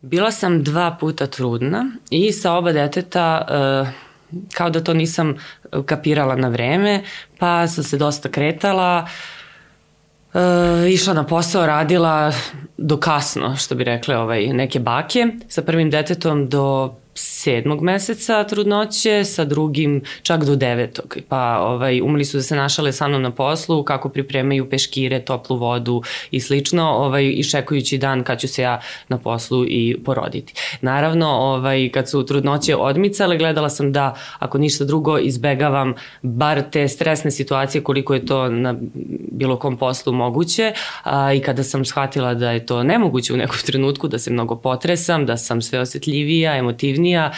Bila sam dva puta trudna i sa oba deteta uh, kao da to nisam kapirala na vreme, pa sam se dosta kretala, uh, išla na posao, radila do kasno, što bi rekle ovaj, neke bake, sa prvim detetom do sedmog meseca trudnoće, sa drugim čak do devetog. Pa ovaj, umeli su da se našale sa mnom na poslu, kako pripremaju peškire, toplu vodu i slično, ovaj, iščekujući dan kad ću se ja na poslu i poroditi. Naravno, ovaj, kad su trudnoće odmicale, gledala sam da, ako ništa drugo, izbegavam bar te stresne situacije koliko je to na bilo kom poslu moguće a, i kada sam shvatila da je to nemoguće u nekom trenutku, da se mnogo potresam, da sam sve osjetljivija, emotivnija, kasnija,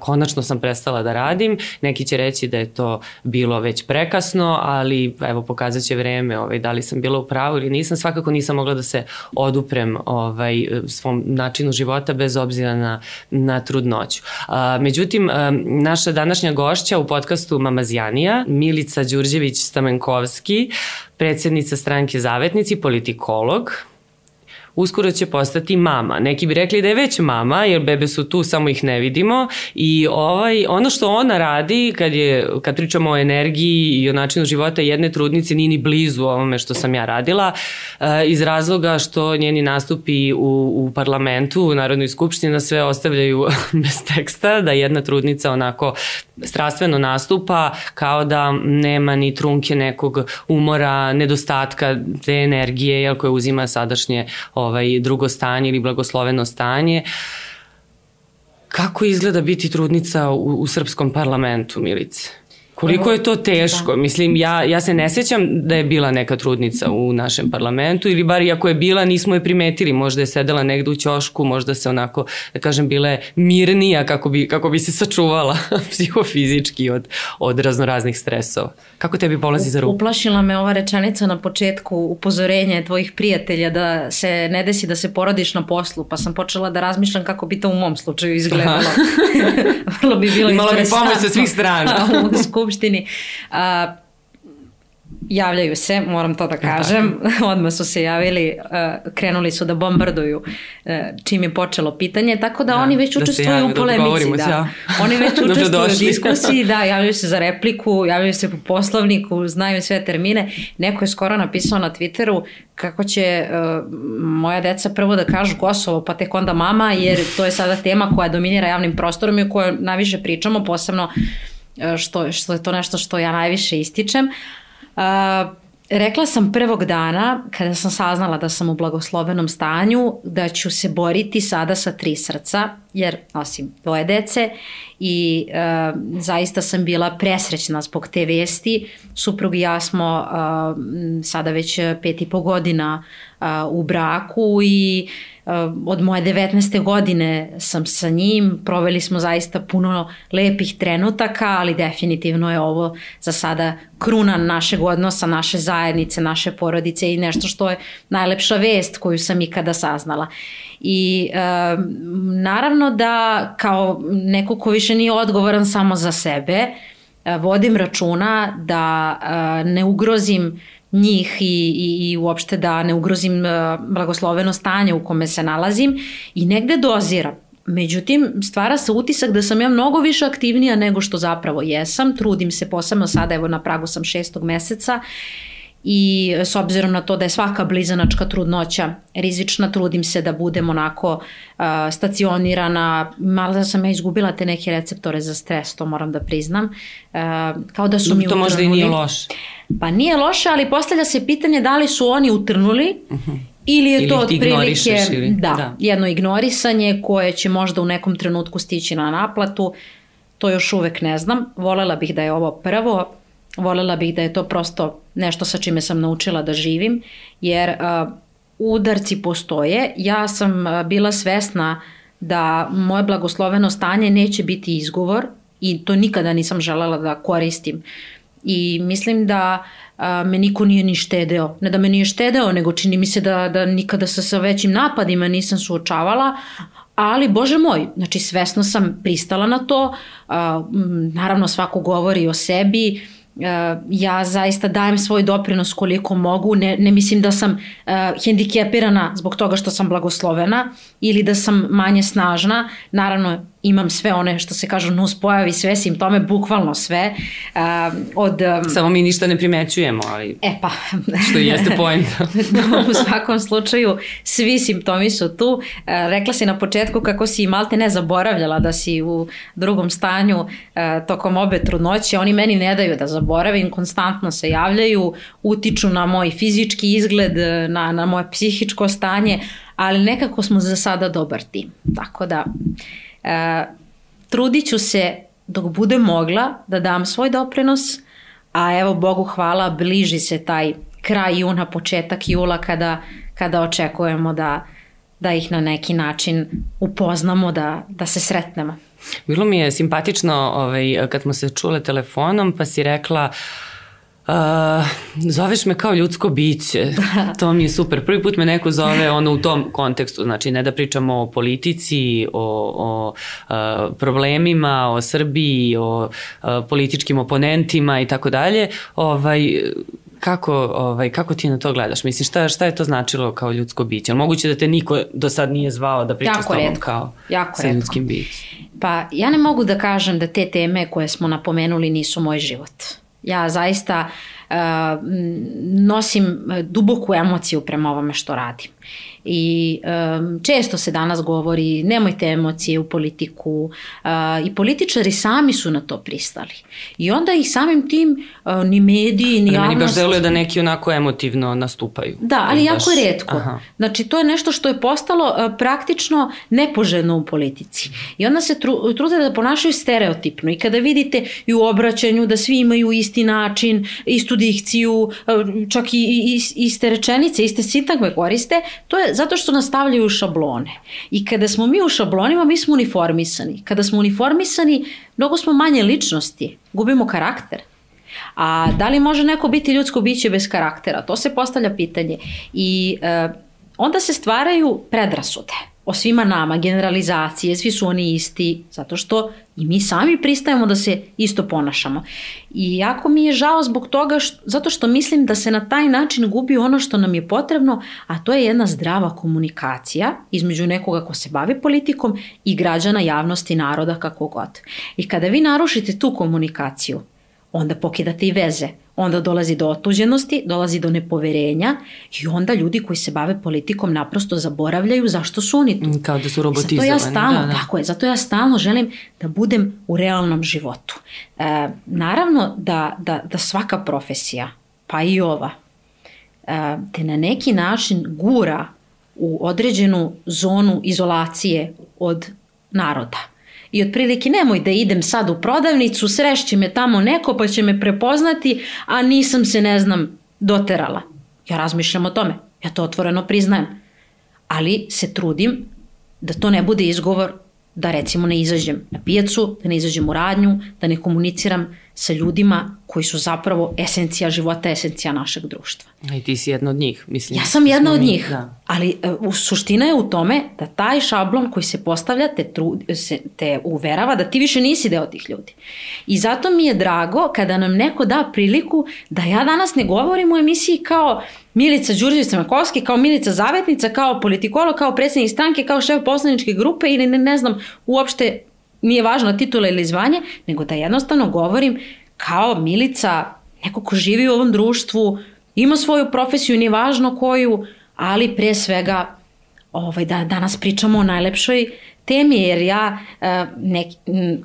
konačno sam prestala da radim. Neki će reći da je to bilo već prekasno, ali evo pokazat će vreme ovaj, da li sam bila u pravu ili nisam. Svakako nisam mogla da se oduprem ovaj, svom načinu života bez obzira na, na trudnoću. A, međutim, naša današnja gošća u podcastu Mamazjanija, Milica Đurđević-Stamenkovski, predsednica stranke Zavetnici, politikolog, uskoro će postati mama. Neki bi rekli da je već mama, jer bebe su tu, samo ih ne vidimo i ovaj, ono što ona radi, kad, je, kad pričamo o energiji i o načinu života jedne trudnice, nije ni blizu ovome što sam ja radila, eh, iz razloga što njeni nastupi u, u parlamentu, u Narodnoj skupštini, na sve ostavljaju bez teksta, da jedna trudnica onako strastveno nastupa kao da nema ni trunke nekog umora, nedostatka te energije, jel, koje uzima sadašnje ovaj, drugo stanje ili blagosloveno stanje. Kako izgleda biti trudnica u, u srpskom parlamentu, Milice? Koliko je to teško? Da. Mislim, ja, ja se ne sećam da je bila neka trudnica u našem parlamentu ili bar i ako je bila nismo je primetili. Možda je sedela negde u ćošku, možda se onako, da kažem, bila je mirnija kako bi, kako bi se sačuvala psihofizički od, od raznoraznih stresova. Kako tebi polazi za ruku? Uplašila me ova rečenica na početku, upozorenje tvojih prijatelja da se ne desi da se porodiš na poslu, pa sam počela da razmišljam kako bi to u mom slučaju izgledalo. Vrlo bi bilo Imala bi pomoć sa svih strana. Skupštini. A, javljaju se, moram to da kažem, odmah su se javili, krenuli su da bombarduju čim je počelo pitanje, tako da, da oni već da učestvuju u da polemici. Da, da. Oni već učestvuju u diskusiji, da, javljaju se za repliku, javljaju se po poslovniku, znaju sve termine. Neko je skoro napisao na Twitteru kako će uh, moja deca prvo da kažu Kosovo, pa tek onda mama, jer to je sada tema koja dominira javnim prostorom i o kojoj najviše pričamo, posebno uh, E, što, što je to nešto što ja najviše ističem. Uh, rekla sam prvog dana, kada sam saznala da sam u blagoslovenom stanju, da ću se boriti sada sa tri srca, jer nosim dvoje dece i uh, zaista sam bila presrećna zbog te vesti. Suprug i ja smo uh, sada već pet i po godina uh, u braku i od moje 19. godine sam sa njim, proveli smo zaista puno lepih trenutaka, ali definitivno je ovo za sada kruna našeg odnosa, naše zajednice, naše porodice i nešto što je najlepša vest koju sam ikada saznala. I e, naravno da kao neko ko više nije odgovoran samo za sebe, vodim računa da ne ugrozim njih i, i, i uopšte da ne ugrozim uh, blagosloveno stanje u kome se nalazim i negde doziram. Međutim, stvara se utisak da sam ja mnogo više aktivnija nego što zapravo jesam. Trudim se posebno sada, evo na pragu sam šestog meseca i s obzirom na to da je svaka blizanačka trudnoća rizična, trudim se da budem onako uh, stacionirana, malo da sam ja izgubila te neke receptore za stres, to moram da priznam. Uh, kao da su mi To možda i nije loše. Pa nije loše, ali postavlja se pitanje da li su oni utrnuli uh mhm. -huh. Ili je ili to otprilike ili... Da, da, jedno ignorisanje koje će možda u nekom trenutku stići na naplatu, to još uvek ne znam. Volela bih da je ovo prvo, volela bih da je to prosto nešto sa čime sam naučila da živim, jer udarci postoje. Ja sam bila svesna da moje blagosloveno stanje neće biti izgovor i to nikada nisam želela da koristim. I mislim da a, me niko nije ni štedeo. Ne da me nije štedeo, nego čini mi se da, da nikada sa, sa većim napadima nisam suočavala, ali bože moj, znači svesno sam pristala na to, a, naravno svako govori o sebi, ja zaista dajem svoj doprinos koliko mogu, ne, ne mislim da sam uh, hendikepirana zbog toga što sam blagoslovena ili da sam manje snažna, naravno imam sve one što se kažu nus pojavi, sve simptome, bukvalno sve. Uh, od, um, Samo mi ništa ne primećujemo, ali e pa. što jeste point. u svakom slučaju svi simptomi su tu. Uh, rekla si na početku kako si malte ne zaboravljala da si u drugom stanju uh, tokom obe trudnoće. Oni meni ne daju da zaboravim, konstantno se javljaju, utiču na moj fizički izgled, na, na moje psihičko stanje, ali nekako smo za sada dobar tim. Tako da E, trudit ću se dok bude mogla da dam svoj doprinos, a evo Bogu hvala bliži se taj kraj juna, početak jula kada, kada očekujemo da, da ih na neki način upoznamo, da, da se sretnemo. Bilo mi je simpatično ovaj, kad smo se čule telefonom pa si rekla uh, Uh, zoveš me kao ljudsko biće, to mi je super. Prvi put me neko zove ono u tom kontekstu, znači ne da pričamo o politici, o, o uh, problemima, o Srbiji, o uh, političkim oponentima i tako dalje. Ovaj, kako, ovaj, kako ti na to gledaš? Mislim, šta, šta je to značilo kao ljudsko biće? Ali moguće da te niko do sad nije zvao da priča s tobom kao jako sa redko. ljudskim bićem? Pa ja ne mogu da kažem da te teme koje smo napomenuli nisu moj život Ja zaista uh, nosim duboku emociju prema ovome što radim. I um, često se danas govori nemojte emocije u politiku uh, i političari sami su na to pristali. I onda ih samim tim uh, ni mediji, ni javnost... Meni baš deluje da neki onako emotivno nastupaju. Da, ali baš... jako redko. Aha. Znači to je nešto što je postalo uh, praktično nepoželjno u politici. I onda se tru, trude da ponašaju stereotipno i kada vidite i u obraćanju da svi imaju isti način, istu dikciju, uh, čak i, i iste rečenice, iste sintagme koriste, to je zato što nastavljaju šablone. I kada smo mi u šablonima, mi smo uniformisani. Kada smo uniformisani, mnogo smo manje ličnosti, gubimo karakter. A da li može neko biti ljudsko biće bez karaktera? To se postavlja pitanje. I e, onda se stvaraju predrasude o svima nama, generalizacije, svi su oni isti, zato što i mi sami pristajemo da se isto ponašamo. I jako mi je žao zbog toga, što, zato što mislim da se na taj način gubi ono što nam je potrebno, a to je jedna zdrava komunikacija između nekoga ko se bavi politikom i građana, javnosti, naroda, kako god. I kada vi narušite tu komunikaciju, onda pokidate i veze onda dolazi do otuđenosti, dolazi do nepoverenja i onda ljudi koji se bave politikom naprosto zaboravljaju zašto su oni tu. Kao da su robotizovani. Zato ja stalno, da, da. tako je, zato ja stalno želim da budem u realnom životu. E, naravno da, da, da svaka profesija, pa i ova, e, te na neki način gura u određenu zonu izolacije od naroda i otprilike nemoj da idem sad u prodavnicu, srešće me tamo neko pa će me prepoznati, a nisam se, ne znam, doterala. Ja razmišljam o tome, ja to otvoreno priznajem. Ali se trudim da to ne bude izgovor da recimo ne izađem na pijacu, da ne izađem u radnju, da ne komuniciram sa ljudima koji su zapravo esencija života, esencija našeg društva. I ti si jedna od njih, mislim. Ja sam jedna od mi, njih, da. ali uh, suština je u tome da taj šablon koji se postavlja te, tru, se, te uverava da ti više nisi deo tih ljudi. I zato mi je drago kada nam neko da priliku da ja danas ne govorim u emisiji kao Milica Đurđević Makovski, kao Milica Zavetnica, kao politikolog, kao predsednik stranke, kao šef poslaničke grupe ili ne, ne znam uopšte nije važno titula ili zvanje, nego da jednostavno govorim kao Milica, neko ko živi u ovom društvu, ima svoju profesiju, nije važno koju, ali pre svega ovaj, da danas pričamo o najlepšoj temi, jer ja, e, nek,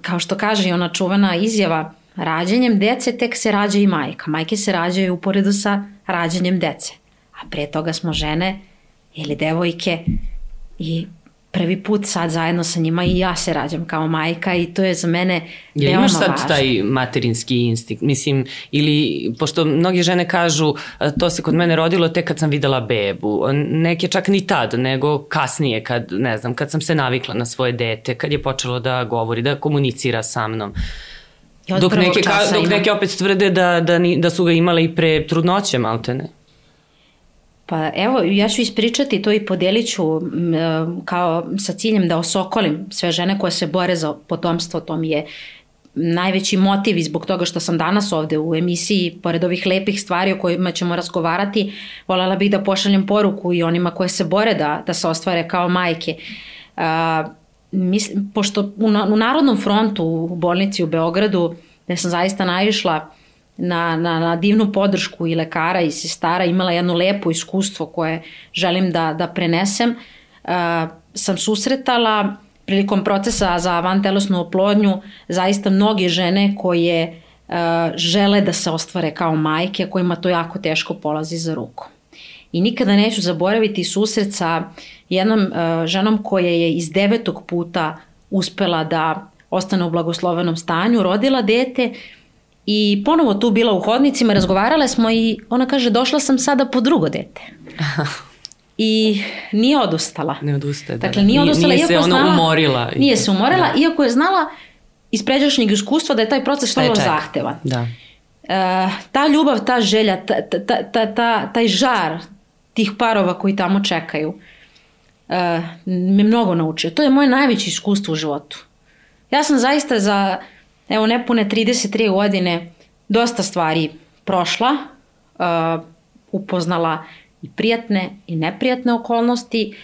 kao što kaže ona čuvana izjava, rađanjem dece tek se rađa i majka. Majke se rađaju uporedu sa rađanjem dece. A pre toga smo žene ili devojke i prvi put sad zajedno sa njima i ja se rađam kao majka i to je za mene Jel veoma imaš sad važno. taj materinski instinkt? Mislim, ili, pošto mnoge žene kažu to se kod mene rodilo tek kad sam videla bebu. Neke čak ni tad, nego kasnije kad, ne znam, kad sam se navikla na svoje dete, kad je počelo da govori, da komunicira sa mnom. Dok neke, ka, dok neke opet tvrde da, da, ni, da su ga imale i pre trudnoće, maltene. Pa evo, ja ću ispričati to i podelit ću e, kao sa ciljem da osokolim sve žene koje se bore za potomstvo, to mi je najveći motiv i zbog toga što sam danas ovde u emisiji, pored ovih lepih stvari o kojima ćemo razgovarati, voljela bih da pošaljem poruku i onima koje se bore da, da se ostvare kao majke. Uh, mislim, pošto u, u Narodnom frontu u bolnici u Beogradu, gde sam zaista naišla na, na, na divnu podršku i lekara i sestara, imala jedno lepo iskustvo koje želim da, da prenesem, uh, sam susretala prilikom procesa za vantelesnu oplodnju zaista mnoge žene koje uh, žele da se ostvare kao majke, kojima to jako teško polazi za ruku. I nikada neću zaboraviti susret sa jednom uh, ženom koja je iz devetog puta uspela da ostane u blagoslovenom stanju, rodila dete i ponovo tu bila u hodnicima, razgovarale smo i ona kaže došla sam sada po drugo dete. I nije odustala. Ne odustaje, da. Dakle, nije odustala. Nije, nije se ona umorila. Nije se umorila, da. iako je znala iz pređašnjeg iskustva da je taj proces vrlo zahtevan. Da. E, ta ljubav, ta želja, ta, ta, ta, ta, taj žar tih parova koji tamo čekaju e, me mnogo naučio. To je moje najveće iskustvo u životu. Ja sam zaista za evo nepune 33 godine dosta stvari prošla, uh, upoznala i prijatne i neprijatne okolnosti,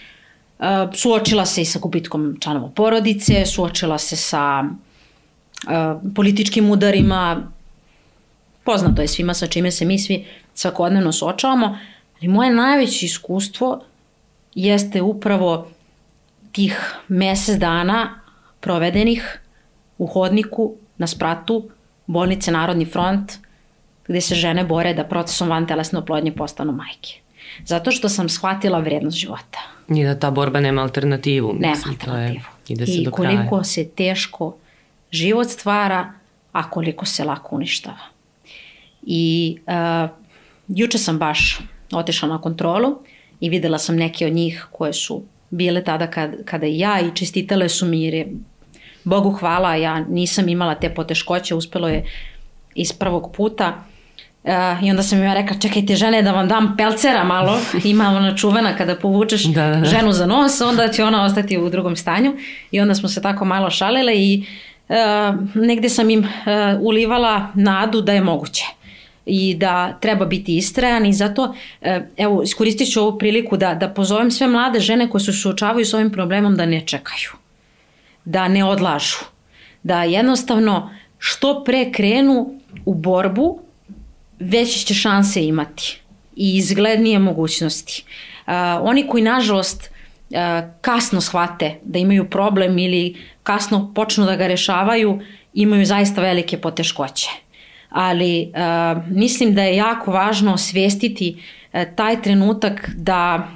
uh, suočila se i sa gubitkom članova porodice, suočila se sa uh, političkim udarima, poznato je svima sa čime se mi svi svakodnevno suočavamo, ali moje najveće iskustvo jeste upravo tih mesec dana provedenih u hodniku na spratu bolnice Narodni front gde se žene bore da procesom van telesne oplodnje postanu majke. Zato što sam shvatila vrednost života. I da ta borba nema alternativu. Nema alternativu. Je, ide se I do koliko kraja. se teško život stvara, a koliko se lako uništava. I uh, juče sam baš otišla na kontrolu i videla sam neke od njih koje su bile tada kad, kada i ja i čestitale su mi jer je Bogu hvala, ja nisam imala te poteškoće, uspelo je iz prvog puta. Uh, I onda sam ja rekla, čekajte žene da vam dam pelcera malo, ima ona čuvena kada povučeš da, da, da. ženu za nos, onda će ona ostati u drugom stanju. I onda smo se tako malo šalile i uh, negde sam im uh, ulivala nadu da je moguće i da treba biti istrajan i zato evo iskoristit ću ovu priliku da, da pozovem sve mlade žene koje se suočavaju s ovim problemom da ne čekaju da ne odlažu, da jednostavno što pre krenu u borbu, veće će šanse imati i izglednije mogućnosti. Uh, oni koji nažalost uh, kasno shvate da imaju problem ili kasno počnu da ga rešavaju, imaju zaista velike poteškoće. Ali uh, mislim da je jako važno osvestiti uh, taj trenutak da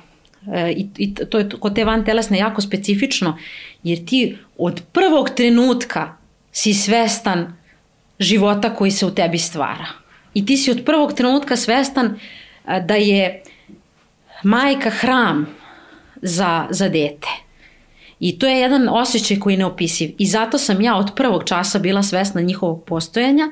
i, i to je kod te van telesne jako specifično jer ti od prvog trenutka si svestan života koji se u tebi stvara. I ti si od prvog trenutka svestan da je majka hram za, za dete. I to je jedan osjećaj koji je neopisiv. I zato sam ja od prvog časa bila svesna njihovog postojanja,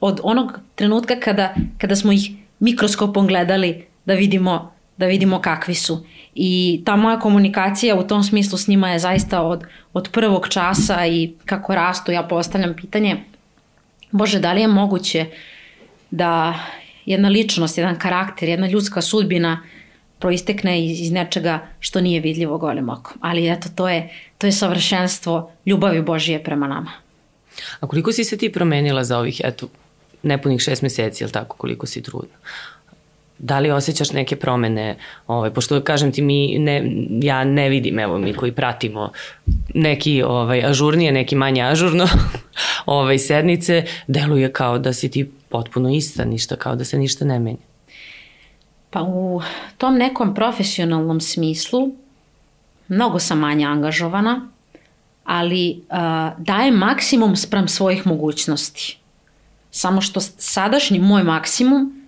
od onog trenutka kada, kada smo ih mikroskopom gledali da vidimo, da vidimo kakvi su. I ta moja komunikacija u tom smislu s njima je zaista od, od prvog časa i kako rastu ja postavljam pitanje Bože, da li je moguće da jedna ličnost, jedan karakter, jedna ljudska sudbina proistekne iz, iz nečega što nije vidljivo golim okom. Ali eto, to je, to je savršenstvo ljubavi Božije prema nama. A koliko si se ti promenila za ovih, eto, nepunih šest meseci, ili tako, koliko si trudna? Da li osjećaš neke promene, ovaj, pošto kažem ti mi, ne, ja ne vidim, evo mi koji pratimo neki ovaj, ažurnije, neki manje ažurno ovaj, sednice, deluje kao da si ti potpuno ista, ništa, kao da se ništa ne menja. Pa u tom nekom profesionalnom smislu mnogo sam manje angažovana, ali uh, dajem maksimum sprem svojih mogućnosti. Samo što sadašnji moj maksimum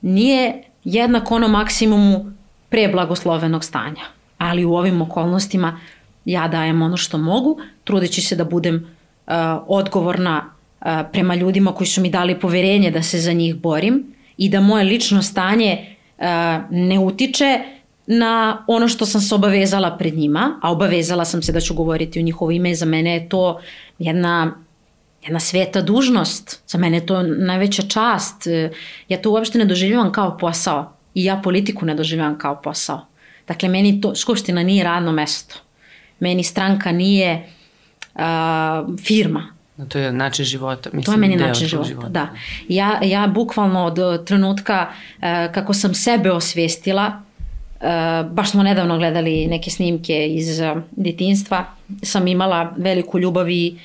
nije jednak ono maksimumu pre blagoslovenog stanja. Ali u ovim okolnostima ja dajem ono što mogu, trudeći se da budem uh, odgovorna uh, prema ljudima koji su mi dali poverenje da se za njih borim i da moje lično stanje uh, ne utiče na ono što sam se obavezala pred njima, a obavezala sam se da ću govoriti u njihovo ime, za mene je to jedna jedna sveta dužnost. Za mene je to najveća čast. Ja to uopšte ne doživljavam kao posao. I ja politiku ne doživljavam kao posao. Dakle, meni to, Skupština nije radno mesto. Meni stranka nije uh, firma. No, to je način života. Mislim, to je meni način života, života, da. Ja, ja bukvalno od trenutka uh, kako sam sebe osvestila, uh, baš smo nedavno gledali neke snimke iz uh, detinstva, sam imala veliku ljubav i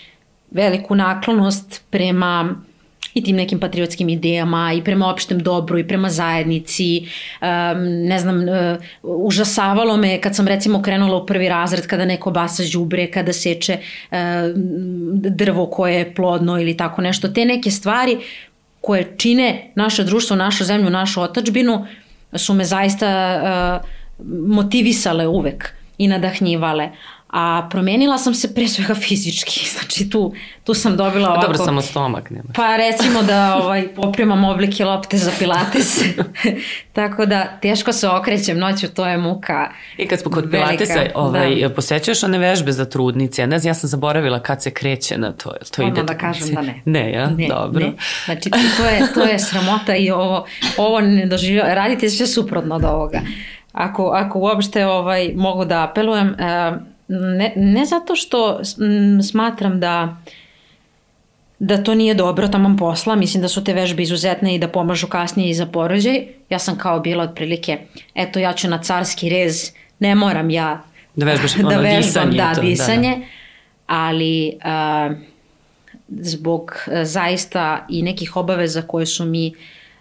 veliku naklonost prema i tim nekim patriotskim idejama i prema opštem dobru i prema zajednici. Um, ne znam, uh, užasavalo me kad sam recimo krenula u prvi razred kada neko basa đubre, kada seče uh, drvo koje je plodno ili tako nešto. Te neke stvari koje čine naše društvo, našu zemlju, našu otačbinu su me zaista uh, motivisale uvek i nadahnjivale. A promenila sam se pre svega fizički, znači tu, tu sam dobila ovako... Dobro, samo stomak nema. Pa recimo da ovaj, popremam oblike lopte za pilates. Tako da teško se okrećem noću, to je muka I kad smo kod velika, pilatesa, ovaj, da. posećaš one vežbe za trudnice, ne znam, ja sam zaboravila kad se kreće na to. to Odmah ide da kažem da ne. Ne, ja? Ne, Dobro. Ne. Znači to je, to je sramota i ovo, ovo ne doživio, radite sve suprotno od ovoga. Ako, ako uopšte ovaj, mogu da apelujem, uh, ne, ne zato što smatram da da to nije dobro tamo posla, mislim da su te vežbe izuzetne i da pomažu kasnije i za porođaj. Ja sam kao bila otprilike, eto ja ću na carski rez, ne moram ja da, vežbaš, da vežbam, disanje, da, to, disanje, da, da. ali uh, zbog uh, zaista i nekih obaveza koje su mi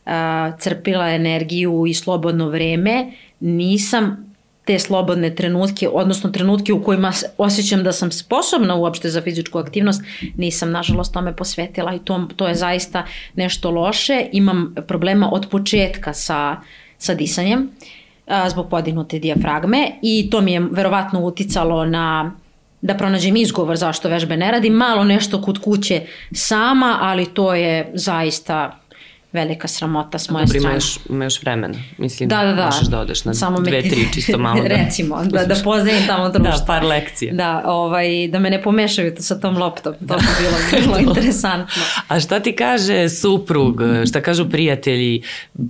uh, crpila energiju i slobodno vreme, nisam te slobodne trenutke, odnosno trenutke u kojima osjećam da sam sposobna uopšte za fizičku aktivnost, nisam nažalost tome posvetila i to, to je zaista nešto loše. Imam problema od početka sa, sa disanjem a, zbog podignute dijafragme i to mi je verovatno uticalo na da pronađem izgovor zašto vežbe ne radim, malo nešto kod kuće sama, ali to je zaista velika sramota s moje Dobri, strane. Imaš, imaš vremena, mislim, da, da, da. možeš da odeš na Samo dve, tri, čisto malo. Da, Recimo, da, da pozdravim tamo društvo. Da, par lekcija. Da, ovaj, da me ne pomešaju sa tom loptom, to bi bilo, bilo interesantno. A šta ti kaže suprug, šta kažu prijatelji,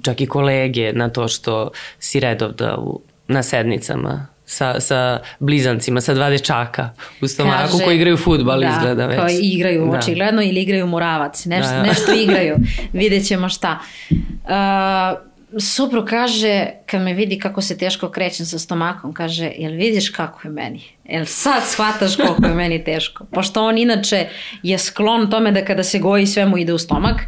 čak i kolege na to što si redovda u, na sednicama? Sa, sa blizancima, sa dva dečaka u stomaku Kaže, koji igraju futbal da, izgleda već. Koji igraju da. očigledno ili igraju muravac, Neš, da, da. nešto igraju, vidjet ćemo šta. Uh, Supru kaže, kad me vidi kako se teško krećem sa stomakom, kaže, jel vidiš kako je meni? Jel sad shvataš koliko je meni teško? Pošto on inače je sklon tome da kada se goji sve mu ide u stomak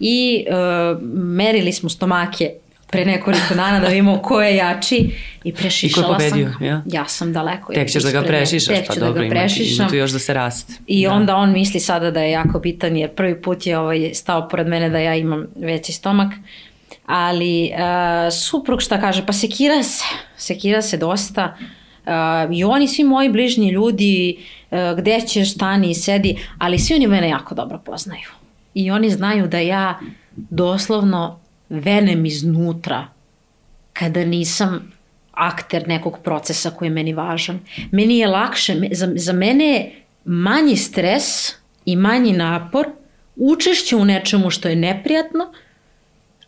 i uh, merili smo stomake pre nekoliko dana da vidimo ko je jači i prešišala I ko je pobedio, sam. Ja? ja sam daleko. Tek ćeš da ga prešišaš, pa dobro, da ima, ima tu još da se raste. I da. onda on misli sada da je jako bitan jer prvi put je ovaj stao pored mene da ja imam veći stomak. Ali uh, suprug šta kaže, pa sekira se, sekira se dosta. Uh, I oni svi moji bližnji ljudi, uh, gde ćeš, stani, sedi, ali svi oni mene jako dobro poznaju. I oni znaju da ja doslovno venem iznutra kada nisam akter nekog procesa koji je meni važan. Meni je lakše, za, za mene je manji stres i manji napor učešće u nečemu što je neprijatno,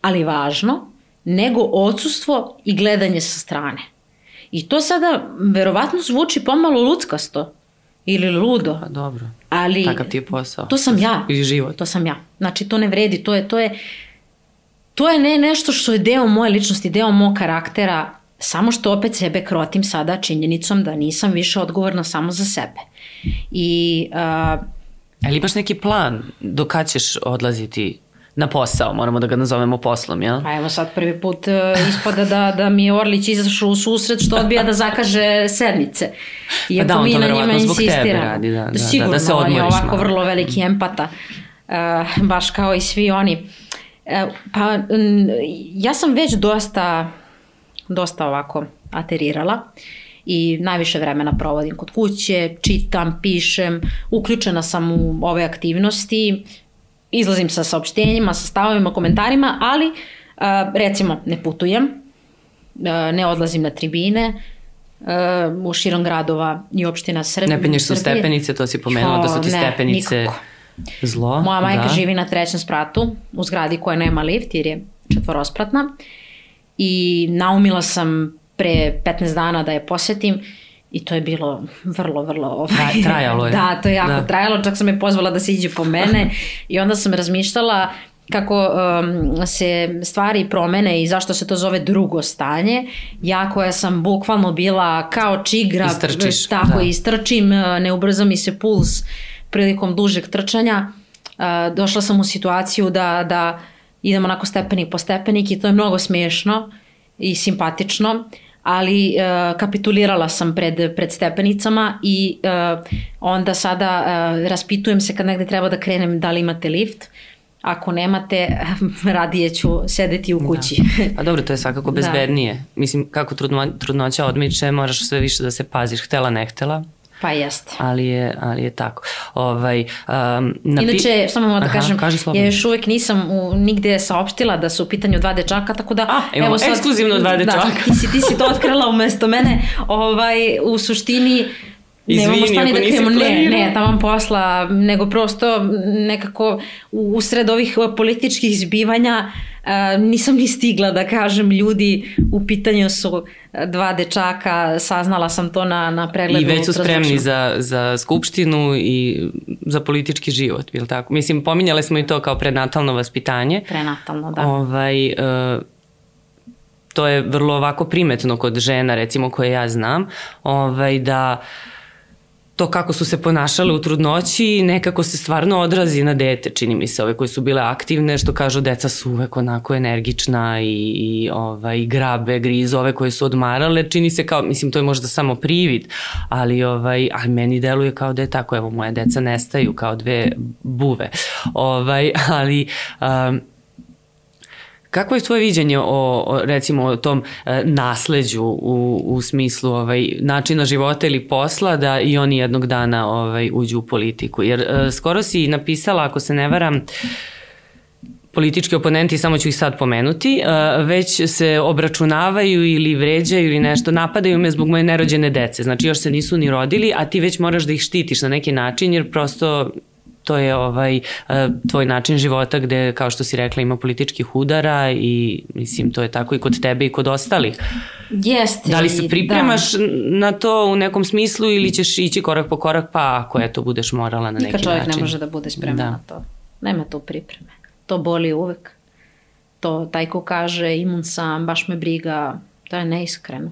ali važno, nego odsustvo i gledanje sa strane. I to sada verovatno zvuči pomalo luckasto ili ludo. Pa dobro. Ali Takav ti je posao. To sam ja. Ili život. To sam ja. Znači to ne vredi, to je to je to je ne nešto što je deo moje ličnosti, deo mog karaktera, samo što opet sebe krotim sada činjenicom da nisam više odgovorna samo za sebe. I... Uh, Ali imaš neki plan do kad ćeš odlaziti na posao, moramo da ga nazovemo poslom, jel? Pa evo sad prvi put uh, ispada da, da mi je Orlić izašao u susret što odbija da zakaže sednice. Iako pa da, on mi to na njima insistiramo. Radi, da, da, Sigurno, da, da se on je ovako malo. vrlo veliki empata, uh, baš kao i svi oni. E, pa, ja sam već dosta, dosta ovako aterirala i najviše vremena provodim kod kuće, čitam, pišem, uključena sam u ove aktivnosti, izlazim sa saopštenjima, sa stavovima, komentarima, ali e, recimo ne putujem, e, ne odlazim na tribine, u širom gradova i opština Srbije. Ne penješ su stepenice, to si pomenula da su ti ne, stepenice... Nikako Zlo, Moja majka da. živi na trećem spratu u zgradi koja nema lift jer je četvorospratna i naumila sam pre 15 dana da je posetim i to je bilo vrlo, vrlo... Ovaj, Tra- trajalo je. Da, to je jako Da. trajalo, čak sam je pozvala da se iđe po mene i onda sam razmišljala kako um, se stvari promene i zašto se to zove drugo stanje. Ja koja sam bukvalno bila kao čigra, Istrčiš, tako da. istrčim, uh, ne ubrza mi se puls prilikom dužeg trčanja. Uh, došla sam u situaciju da, da idem onako stepenik po stepenik i to je mnogo smiješno i simpatično, ali uh, kapitulirala sam pred, pred stepenicama i uh, onda sada uh, raspitujem se kad negde treba da krenem da li imate lift. Ako nemate, radije ću sedeti u kući. Da. Pa dobro, to je svakako bezbednije. Mislim, kako trudno, trudnoća odmiče, moraš sve više da se paziš, htela, ne htela, pa jeste. ali je, ali je tako. Ovaj, um, napi... Inače, samo moram da Aha, kažem, kaži slobodno. ja još uvek nisam u, nigde saopštila da su u pitanju dva dečaka, tako da... A, imamo ekskluzivno dva dečaka. Da, ti si, ti si to otkrila umesto mene. Ovaj, u suštini, Izvini, nemamo šta ni da krijemo, ne, ne, tamo posla, nego prosto nekako u, usred ovih političkih zbivanja a, nisam ni stigla da kažem ljudi u pitanju su dva dečaka, saznala sam to na, na pregledu. I već su spremni za, za skupštinu i za politički život, je li tako? Mislim, pominjale smo i to kao prenatalno vaspitanje. Prenatalno, da. Ovaj, e, to je vrlo ovako primetno kod žena, recimo koje ja znam, ovaj, da to kako su se ponašale u trudnoći nekako se stvarno odrazi na dete, čini mi se, ove koje su bile aktivne, što kažu deca su uvek onako energična i, i ovaj, grabe, grize, ove koje su odmarale, čini se kao, mislim, to je možda samo privid, ali, ovaj, ali meni deluje kao da je tako, evo, moje deca nestaju kao dve buve, ovaj, ali um, Kako je tvoje viđenje o, o recimo o tom e, nasleđu u, u smislu ovaj načina života ili posla da i oni jednog dana ovaj uđu u politiku jer e, skoro si napisala ako se ne varam politički oponenti, samo ću ih sad pomenuti, e, već se obračunavaju ili vređaju ili nešto, napadaju me zbog moje nerođene dece. Znači još se nisu ni rodili, a ti već moraš da ih štitiš na neki način jer prosto to je ovaj e, tvoj način života gde kao što si rekla ima političkih udara i mislim to je tako i kod tebe i kod ostalih. Jeste. Da li se pripremaš na to u nekom smislu ili ćeš ići korak po korak pa ako eto budeš morala na neki Nikad čovjek način? ne može da bude spreman Da. na to. Nema tu pripreme. To boli uvek. To taj ko kaže imun sam, baš me briga, to je neiskreno.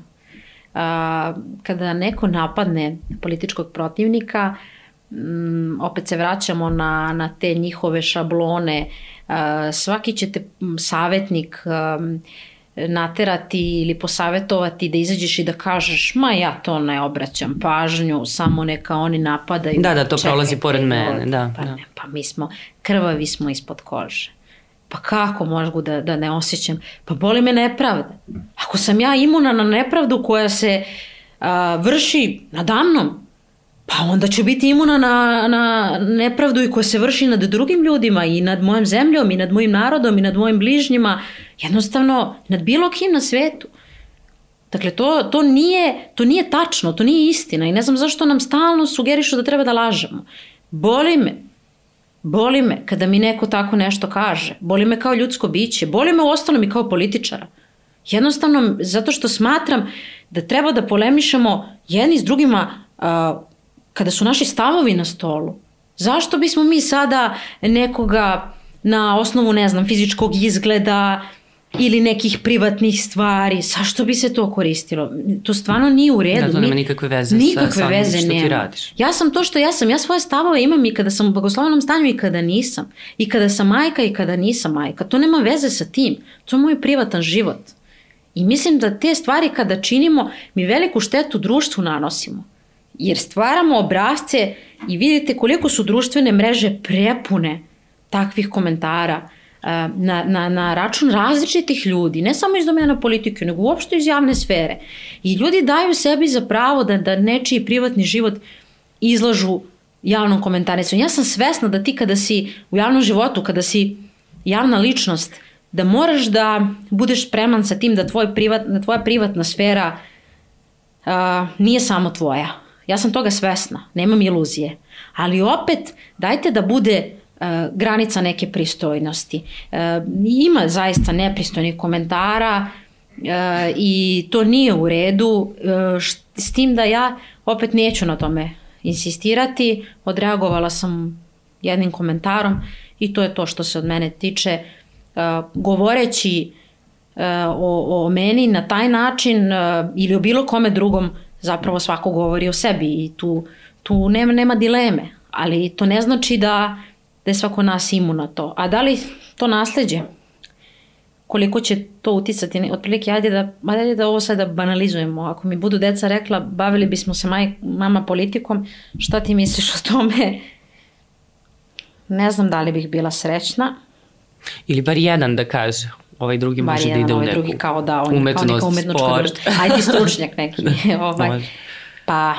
A, kada neko napadne političkog protivnika, mm, opet se vraćamo na, na te njihove šablone. A, svaki će te mm, savjetnik naterati ili posavetovati da izađeš i da kažeš ma ja to ne obraćam pažnju, samo neka oni napadaju. Da, da, to Čekajte, prolazi pored mene, da, Pa, da. Ne, pa mi smo, krvavi smo ispod kože. Pa kako mogu da, da ne osjećam? Pa boli me nepravda. Ako sam ja imuna na nepravdu koja se a, vrši nadamnom, pa onda ću biti imuna na, na nepravdu i koja se vrši nad drugim ljudima i nad mojom zemljom i nad mojim narodom i nad mojim bližnjima. Jednostavno, nad bilo kim na svetu. Dakle, to, to, nije, to nije tačno, to nije istina i ne znam zašto nam stalno sugerišu da treba da lažemo. Boli me, boli me kada mi neko tako nešto kaže, boli me kao ljudsko biće, boli me u ostalom i kao političara. Jednostavno, zato što smatram da treba da polemišemo jedni s drugima a, kada su naši stavovi na stolu. Zašto bismo mi sada nekoga na osnovu, ne znam, fizičkog izgleda ili nekih privatnih stvari, zašto bi se to koristilo? To stvarno nije u redu. Da, to nema nikakve veze sa nikakve samim veze što ti nema. radiš. Ja sam to što ja sam, ja svoje stavove imam i kada sam u blagoslovenom stanju i kada nisam. I kada sam majka i kada nisam majka. To nema veze sa tim. To je moj privatan život. I mislim da te stvari kada činimo, mi veliku štetu društvu nanosimo. Jer stvaramo obrazce i vidite koliko su društvene mreže prepune takvih komentara a, na, na, na račun različitih ljudi, ne samo iz domena politike, nego uopšte iz javne sfere. I ljudi daju sebi za pravo da, da nečiji privatni život izlažu javnom komentarisanju. Ja sam svesna da ti kada si u javnom životu, kada si javna ličnost, da moraš da budeš spreman sa tim da, tvoj privat, da tvoja privatna sfera a, nije samo tvoja. Ja sam toga svesna, nemam iluzije. Ali opet, dajte da bude uh, granica neke pristojnosti. Uh, ima zaista nepristojnih komentara uh, i to nije u redu, s tim da ja opet neću na tome insistirati. Odreagovala sam jednim komentarom i to je to što se od mene tiče. Govoreći o, o meni na taj način ili o bilo kome drugom, zapravo svako govori o sebi i tu, tu nema, nema dileme. Ali to ne znači da, da je svako nas imu na to. A da li to nasledđe? koliko će to uticati, otprilike ajde da, ajde da ovo sada banalizujemo, ako mi budu deca rekla bavili bismo se maj, mama politikom, šta ti misliš o tome? Ne znam da li bih bila srećna. Ili bar jedan da kaže, ovaj drugi bar može jedan, da ide ovaj u neku drugi kao da, on, umetnost, kao neka sport. Ajde stručnjak neki. ovaj. Pa,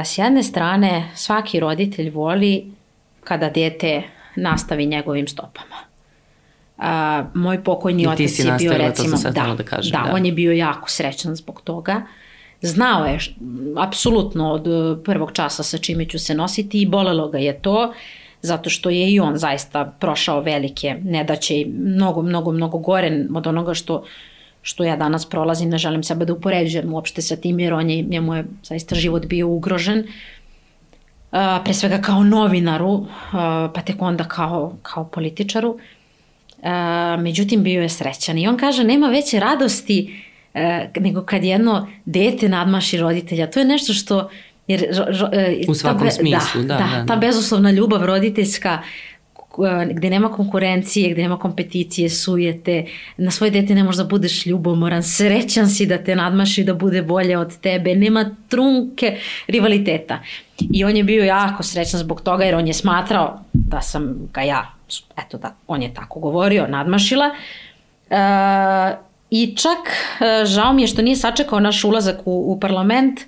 e, s jedne strane, svaki roditelj voli kada dete nastavi njegovim stopama a, moj pokojni otac je bio recimo, da, da, kažem, da, da, on je bio jako srećan zbog toga. Znao je apsolutno od e, prvog časa sa čime ću se nositi i bolelo ga je to zato što je i on zaista prošao velike nedaće i mnogo, mnogo, mnogo gore od onoga što što ja danas prolazim, ne želim sebe da upoređujem uopšte sa tim, jer on je, njemu je zaista život bio ugrožen. Uh, pre svega kao novinaru, uh, pa tek onda kao, kao političaru. A, međutim bio je srećan i on kaže nema veće radosti a, nego kad jedno dete nadmaši roditelja. To je nešto što jer, e, u svakom ta, smislu, da, da, da, da, ta bezuslovna ljubav roditeljska gde nema konkurencije, gde nema kompeticije, sujete, na svoje dete ne možda budeš ljubomoran, srećan si da te nadmaši da bude bolje od tebe, nema trunke rivaliteta. I on je bio jako srećan zbog toga jer on je smatrao da sam ga ja eto da, on je tako govorio, nadmašila. E, I čak e, žao mi je što nije sačekao naš ulazak u, u parlament e,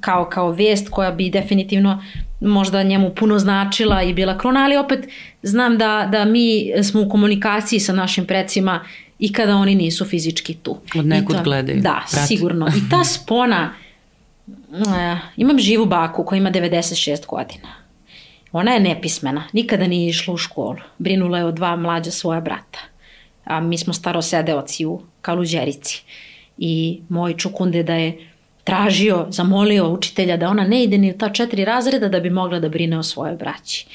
kao, kao vest koja bi definitivno možda njemu puno značila i bila krona, ali opet znam da, da mi smo u komunikaciji sa našim precima i kada oni nisu fizički tu. Od nekud to, gledaju. Da, prati. sigurno. I ta spona, uh, imam živu baku koja ima 96 godina. Ona je nepismena, nikada nije išla u školu. Brinula je o dva mlađa svoja brata. A mi smo staro sedeoci u Kaluđerici. I moj čukunde da je tražio, zamolio učitelja da ona ne ide ni u ta četiri razreda da bi mogla da brine o svojoj braći.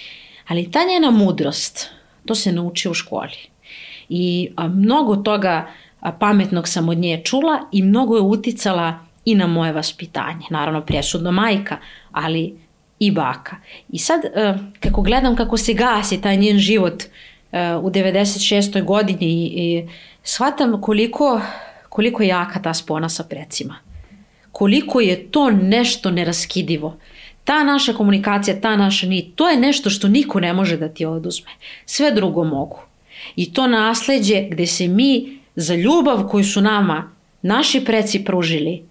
Ali ta njena mudrost, to se nauči u školi. I a, mnogo toga a, pametnog sam od nje čula i mnogo je uticala i na moje vaspitanje. Naravno, presudno majka, ali i baka. I sad, e, kako gledam kako se gasi taj njen život e, u 96. godini i shvatam koliko, koliko je jaka ta spona sa precima. Koliko je to nešto neraskidivo. Ta naša komunikacija, ta naša nit, to je nešto što niko ne može da ti oduzme. Sve drugo mogu. I to nasledđe gde se mi za ljubav koju su nama naši preci pružili,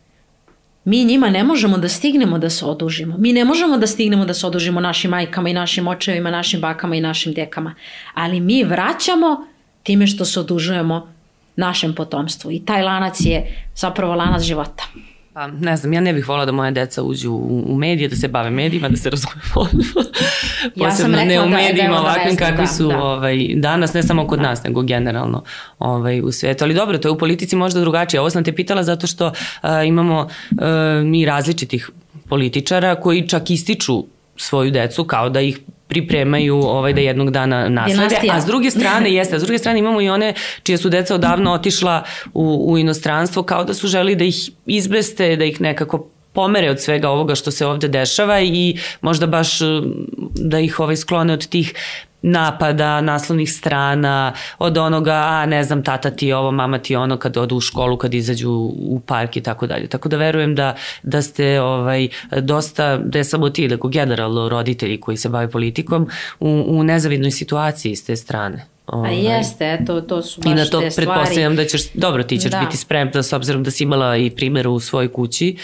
Mi njima ne možemo da stignemo da se odužimo. Mi ne možemo da stignemo da se odužimo našim majkama i našim očevima, našim bakama i našim dekama. Ali mi vraćamo time što se odužujemo našem potomstvu. I taj lanac je zapravo lanac života. Pa, ne znam, ja ne bih volila da moja deca uđu u, u medije, da se bave medijima, da se razume Posebno ja ne u da medijima da ovakvim kakvi da, su da. Ovaj, danas, ne samo kod da. nas, nego generalno ovaj, u svijetu. Ali dobro, to je u politici možda drugačije. Ovo sam te pitala zato što uh, imamo uh, mi različitih političara koji čak ističu svoju decu kao da ih pripremaju ovaj da jednog dana naslede, Dinastija. a s druge strane jeste, a s druge strane imamo i one čije su deca odavno otišla u, u inostranstvo kao da su želi da ih izbeste, da ih nekako pomere od svega ovoga što se ovde dešava i možda baš da ih ovaj sklone od tih napada, naslovnih strana, od onoga, a ne znam, tata ti ovo, mama ti ono, kad odu u školu, kad izađu u park i tako dalje. Tako da verujem da, da ste ovaj, dosta, da je samo ti, nego generalno roditelji koji se bave politikom, u, u nezavidnoj situaciji s te strane. Ovaj. A jeste, eto, to su baš I na to pretpostavljam da ćeš, dobro, ti ćeš da. biti spremna s obzirom da si imala i primjer u svojoj kući,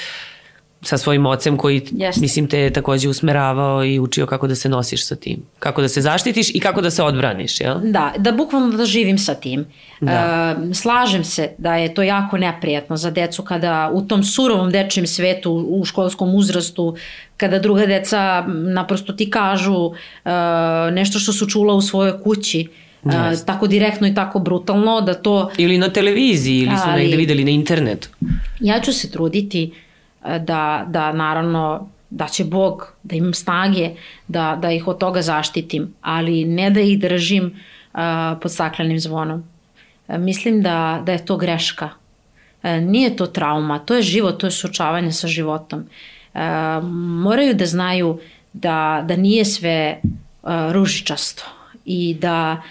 sa svojim ocem koji, Jeste. mislim, te je takođe usmeravao i učio kako da se nosiš sa tim. Kako da se zaštitiš i kako da se odbraniš, jel? Da, da bukvalno da živim sa tim. Da. E, slažem se da je to jako neprijatno za decu kada u tom surovom dečijem svetu, u školskom uzrastu, kada druga deca naprosto ti kažu e, nešto što su čula u svojoj kući, e, Jeste. tako direktno i tako brutalno da to Ili na televiziji, ili su Ali- negde videli na internetu. ja ću se truditi e, da, da naravno da će Bog da imam snage da, da ih od toga zaštitim, ali ne da ih držim uh, pod staklenim zvonom. E, mislim da, da je to greška. E, nije to trauma, to je život, to je suočavanje sa životom. E, moraju da znaju da, da nije sve uh, ružičasto i da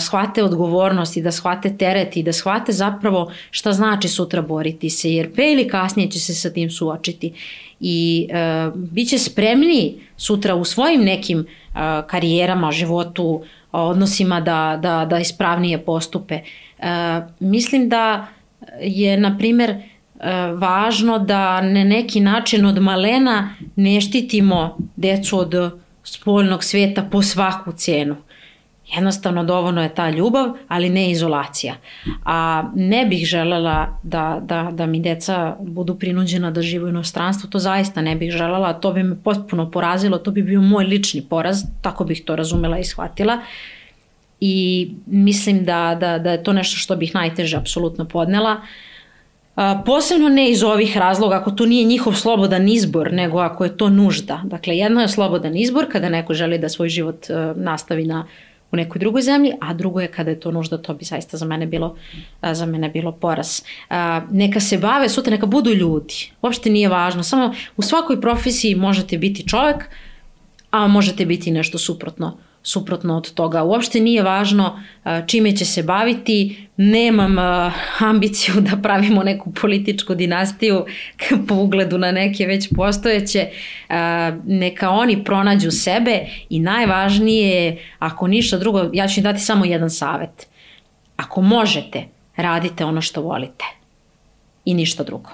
shvate odgovornost i da shvate teret i da shvate zapravo šta znači sutra boriti se, jer pre ili kasnije će se sa tim suočiti i e, bit će spremni sutra u svojim nekim a, karijerama, životu, odnosima da, da, da ispravnije postupe. E, mislim da je, na primer, e, važno da na neki način od malena ne štitimo decu od spoljnog sveta po svaku cenu. Jednostavno dovoljno je ta ljubav, ali ne izolacija. A ne bih želela da, da, da mi deca budu prinuđena da žive u inostranstvu, to zaista ne bih želela, to bi me potpuno porazilo, to bi bio moj lični poraz, tako bih to razumela i shvatila. I mislim da, da, da je to nešto što bih najteže apsolutno podnela. A, posebno ne iz ovih razloga, ako to nije njihov slobodan izbor, nego ako je to nužda. Dakle, jedno je slobodan izbor kada neko želi da svoj život uh, nastavi na u nekoj drugoj zemlji, a drugo je kada je to nužda, to bi zaista za mene bilo, za mene bilo poraz. Neka se bave, sutra neka budu ljudi. Uopšte nije važno, samo u svakoj profesiji možete biti čovek, a možete biti nešto suprotno suprotno od toga. Uopšte nije važno a, čime će se baviti, nemam a, ambiciju da pravimo neku političku dinastiju po ugledu na neke već postojeće. A, Neka oni pronađu sebe i najvažnije je, ako ništa drugo, ja ću im dati samo jedan savet. Ako možete, radite ono što volite i ništa drugo.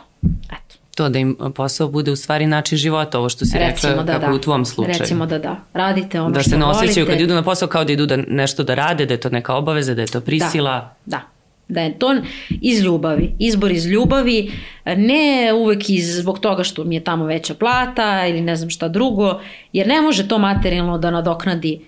Eto. To da im posao bude u stvari način života, ovo što si Recimo rekla da kako da. u tvom slučaju. Recimo da da. Radite ono da što se ne volite. osjećaju kad idu na posao kao da idu da nešto da rade, da je to neka obaveza, da je to prisila. Da. Da je to iz ljubavi, izbor iz ljubavi, ne uvek iz, zbog toga što mi je tamo veća plata ili ne znam šta drugo, jer ne može to materijalno da nadoknadi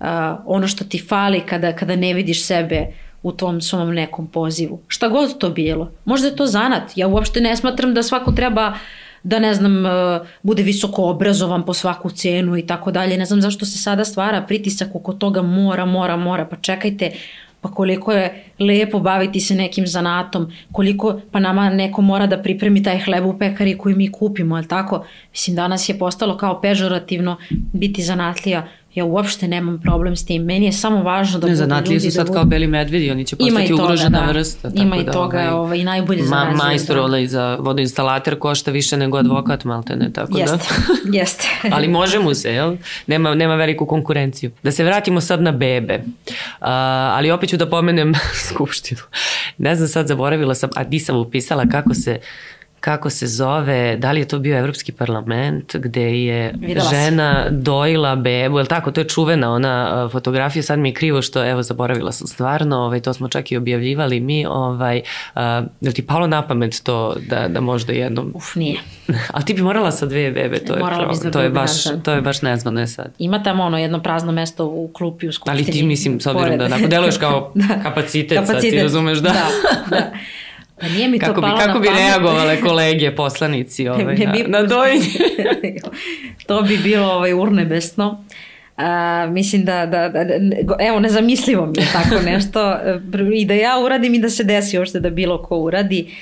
uh, ono što ti fali kada, kada ne vidiš sebe u tom svom nekom pozivu. Šta god to bilo. Možda je to zanat. Ja uopšte ne smatram da svako treba da ne znam, uh, bude visoko obrazovan po svaku cenu i tako dalje. Ne znam zašto se sada stvara pritisak oko toga mora, mora, mora. Pa čekajte, pa koliko je lepo baviti se nekim zanatom, koliko, pa nama neko mora da pripremi taj hleb u pekari koji mi kupimo, ali tako? Mislim, danas je postalo kao pežorativno biti zanatlija. Ja uopšte nemam problem s tim. Meni je samo važno da Ne, budu zanatlije ljudi su sad da kao budu... beli medvedi, oni će postati toga, ugrožena da. vrsta. Ima i da, toga, ovaj, i najbolje ma, zarađuju, Majstor da. onaj za vodoinstalater košta više nego advokat, maltene, tako Jeste, da. jeste. Ali može mu se, jel? Nema, nema veliku konkurenciju. Da se vratimo sad na bebe. Uh, ali opet ću da pomenem Skupštinu. Ne znam, sad zaboravila sam, a nisam upisala kako se kako se zove, da li je to bio Evropski parlament gde je Videla žena dojila bebu, je tako, to je čuvena ona fotografija, sad mi je krivo što, evo, zaboravila sam stvarno, ovaj, to smo čak i objavljivali mi, ovaj, uh, je li ti palo na pamet to da, da možda jednom Uf, nije. Ali ti bi morala sa dve bebe, to je, Morala sa to je baš, da. to je baš nezvano je sad. Ima tamo ono jedno prazno mesto u klupi u skupštini. Ali ti mislim, s obzirom da onako deluješ kao kapacitet, sad ti razumeš da... Da, da. Pa nije mi to Kako bi, palo kako bi pamet. reagovale kolege, poslanici ovaj, na, bi- na dojenje? to bi bilo ovaj urnebesno. A, mislim da, da, da, da- evo nezamislivo mi je tako nešto i da ja uradim i da se desi uopšte da bilo ko uradi.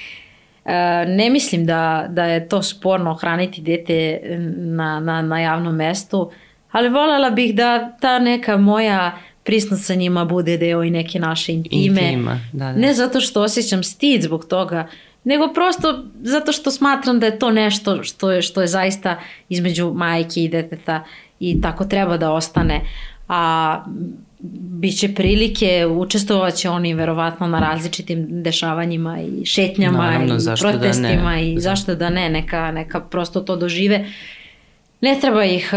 E, ne mislim da, da je to sporno hraniti dete na, na, na javnom mestu, ali voljela bih da ta neka moja prisnost sa njima bude deo i neke naše intime. Intima, da, da. Ne zato što osjećam stid zbog toga, nego prosto zato što smatram da je to nešto što je, što je zaista između majke i deteta i tako treba da ostane. A biće prilike, učestvovaće oni verovatno na različitim dešavanjima i šetnjama Naravno, i protestima da ne. i zašto da ne, neka, neka prosto to dožive. Ne treba ih,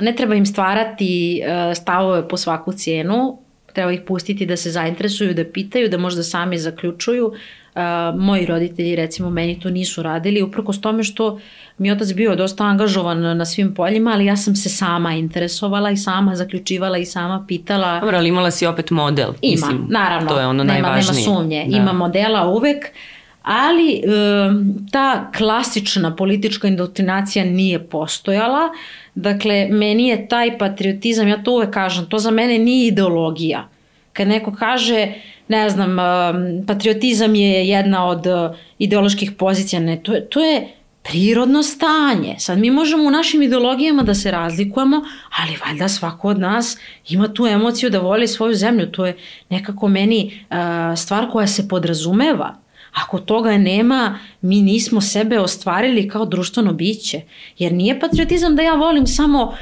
ne treba im stvarati stavove po svaku cijenu, treba ih pustiti da se zainteresuju, da pitaju, da možda sami zaključuju. moji roditelji recimo meni to nisu radili, uprkos tome što mi otac bio dosta angažovan na svim poljima, ali ja sam se sama interesovala i sama zaključivala i sama pitala. Dobro, ali imala si opet model. Ima, mislim, naravno. To je ono nema, najvažnije. Nema sumnje. Da. Ima modela uvek, ali e, ta klasična politička indoktrinacija nije postojala. Dakle, meni je taj patriotizam, ja to uvek kažem, to za mene nije ideologija. Kad neko kaže, ne znam, patriotizam je jedna od ideoloških pozicija, ne, to je, to je prirodno stanje. Sad mi možemo u našim ideologijama da se razlikujemo, ali valjda svako od nas ima tu emociju da voli svoju zemlju. To je nekako meni uh, stvar koja se podrazumeva. Ako toga nema, mi nismo sebe ostvarili kao društveno biće. Jer nije patriotizam da ja volim samo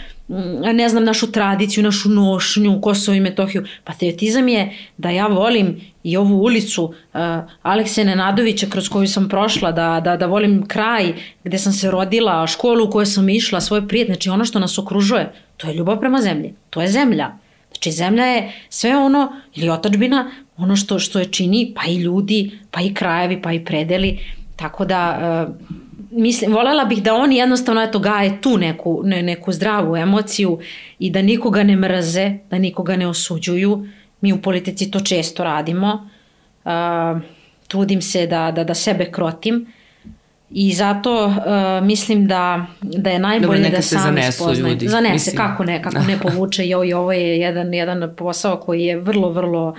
ne znam, našu tradiciju, našu nošnju, Kosovo i Metohiju. Patriotizam je da ja volim i ovu ulicu uh, Alekse Nenadovića kroz koju sam prošla, da, da, da volim kraj gde sam se rodila, školu u kojoj sam išla, svoje prijatelje, znači ono što nas okružuje, to je ljubav prema zemlji, to je zemlja. Znači zemlja je sve ono, ili otačbina, ono što, što je čini, pa i ljudi, pa i krajevi, pa i predeli, tako da uh, mislim, volela bih da oni jednostavno eto gaje tu neku, ne, neku zdravu emociju i da nikoga ne mrze, da nikoga ne osuđuju. Mi u politici to često radimo. Uh, trudim se da, da, da sebe krotim. I zato uh, mislim da, da je najbolje Dobre, da sami spoznaju. Ljudi. Zanese, mislim. kako ne, kako ne povuče. I ovo je jedan, jedan posao koji je vrlo, vrlo uh,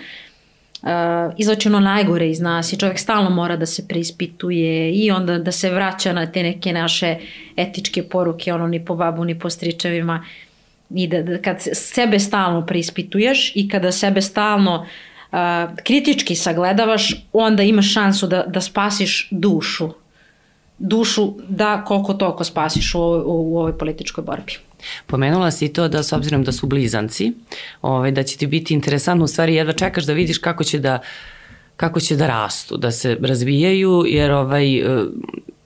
izlačeno najgore iz nas i čovjek stalno mora da se preispituje i onda da se vraća na te neke naše etičke poruke, ono ni po babu ni po stričevima i da, da kad sebe stalno preispituješ i kada sebe stalno uh, kritički sagledavaš, onda imaš šansu da, da spasiš dušu. Dušu da koliko toliko spasiš u, u, u ovoj političkoj borbi. Pomenula si to da s obzirom da su blizanci, ovaj, da će ti biti interesantno, u stvari jedva čekaš da vidiš kako će da, kako će da rastu, da se razvijaju, jer ovaj, e,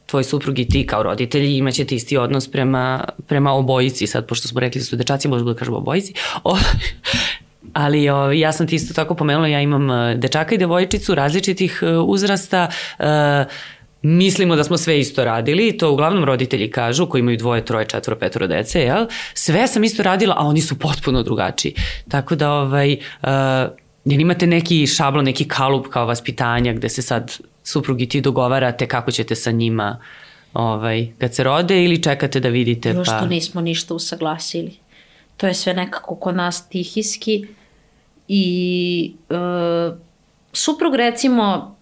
tvoj suprug i ti kao roditelji imaćete isti odnos prema, prema obojici, sad pošto smo rekli da su dečaci, možda da kažemo obojici, ali o, ja sam ti isto tako pomenula, ja imam e, dečaka i devojčicu različitih e, uzrasta, uh, mislimo da smo sve isto radili, to uglavnom roditelji kažu, koji imaju dvoje, troje, četvoro, petoro dece, jel? Sve sam isto radila, a oni su potpuno drugačiji. Tako da, ovaj, uh, jel imate neki šablon, neki kalup kao vaspitanja gde se sad suprug i ti dogovarate kako ćete sa njima ovaj, kad se rode ili čekate da vidite? Još pa... to nismo ništa usaglasili. To je sve nekako kod nas tihiski i uh, suprug recimo